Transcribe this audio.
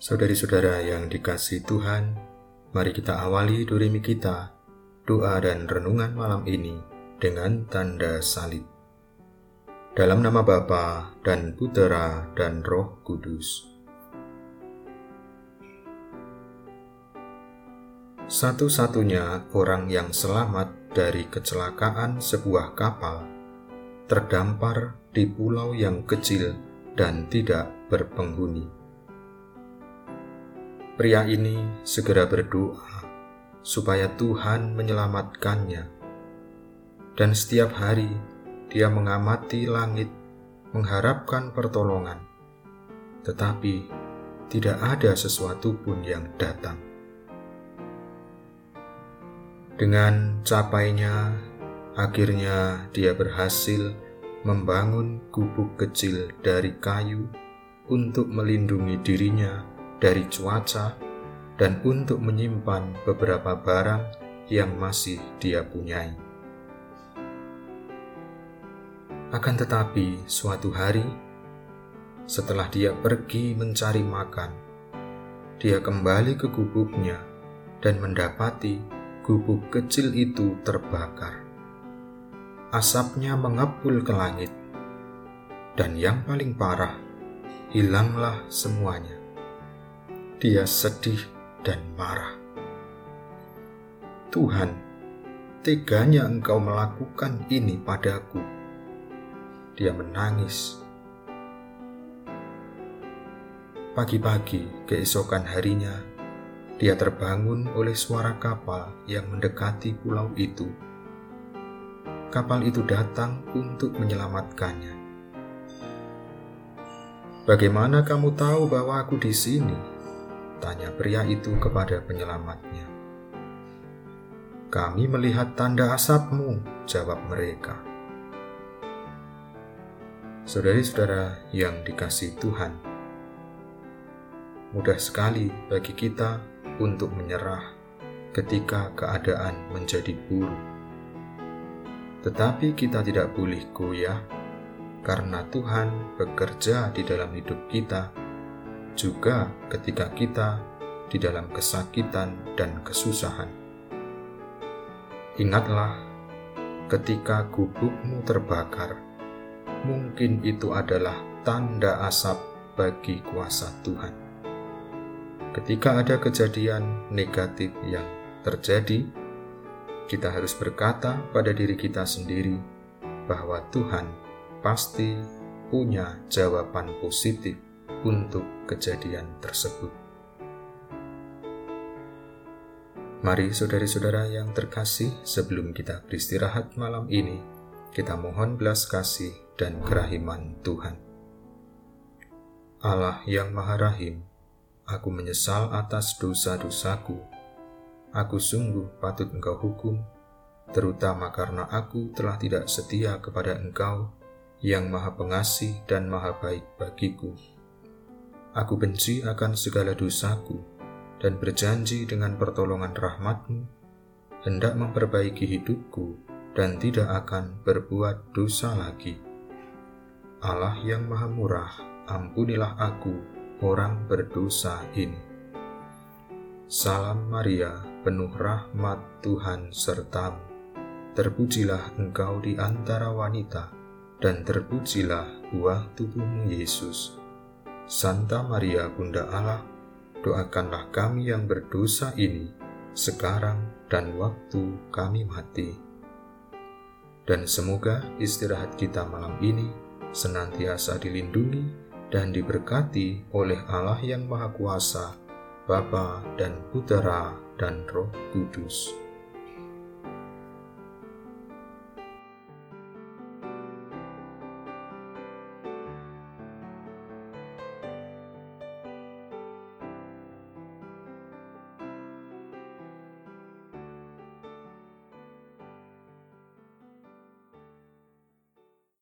Saudari-saudara yang dikasih Tuhan, mari kita awali doremi kita, doa dan renungan malam ini dengan tanda salib. Dalam nama Bapa dan Putera dan Roh Kudus. Satu-satunya orang yang selamat dari kecelakaan sebuah kapal terdampar di pulau yang kecil dan tidak berpenghuni Pria ini segera berdoa supaya Tuhan menyelamatkannya. Dan setiap hari dia mengamati langit mengharapkan pertolongan. Tetapi tidak ada sesuatu pun yang datang. Dengan capainya, akhirnya dia berhasil membangun gubuk kecil dari kayu untuk melindungi dirinya dari cuaca dan untuk menyimpan beberapa barang yang masih dia punyai. Akan tetapi, suatu hari setelah dia pergi mencari makan, dia kembali ke gubuknya dan mendapati gubuk kecil itu terbakar. Asapnya mengepul ke langit, dan yang paling parah, hilanglah semuanya dia sedih dan marah. Tuhan, teganya engkau melakukan ini padaku. Dia menangis. Pagi-pagi keesokan harinya, dia terbangun oleh suara kapal yang mendekati pulau itu. Kapal itu datang untuk menyelamatkannya. Bagaimana kamu tahu bahwa aku di sini? Tanya pria itu kepada penyelamatnya. Kami melihat tanda asapmu, jawab mereka. Saudari-saudara yang dikasih Tuhan, mudah sekali bagi kita untuk menyerah ketika keadaan menjadi buruk. Tetapi kita tidak boleh goyah karena Tuhan bekerja di dalam hidup kita juga ketika kita di dalam kesakitan dan kesusahan. Ingatlah, ketika gubukmu terbakar, mungkin itu adalah tanda asap bagi kuasa Tuhan. Ketika ada kejadian negatif yang terjadi, kita harus berkata pada diri kita sendiri bahwa Tuhan pasti punya jawaban positif untuk kejadian tersebut. Mari saudari-saudara yang terkasih, sebelum kita beristirahat malam ini, kita mohon belas kasih dan kerahiman Tuhan. Allah yang Maha Rahim, aku menyesal atas dosa-dosaku. Aku sungguh patut engkau hukum, terutama karena aku telah tidak setia kepada engkau yang maha pengasih dan maha baik bagiku. Aku benci akan segala dosaku dan berjanji dengan pertolongan rahmatmu hendak memperbaiki hidupku dan tidak akan berbuat dosa lagi. Allah yang maha murah, ampunilah aku, orang berdosa ini. Salam Maria, penuh rahmat Tuhan sertamu. Terpujilah engkau di antara wanita, dan terpujilah buah tubuhmu Yesus. Santa Maria Bunda Allah, doakanlah kami yang berdosa ini sekarang dan waktu kami mati. Dan semoga istirahat kita malam ini senantiasa dilindungi dan diberkati oleh Allah yang Maha Kuasa, Bapa dan Putera dan Roh Kudus.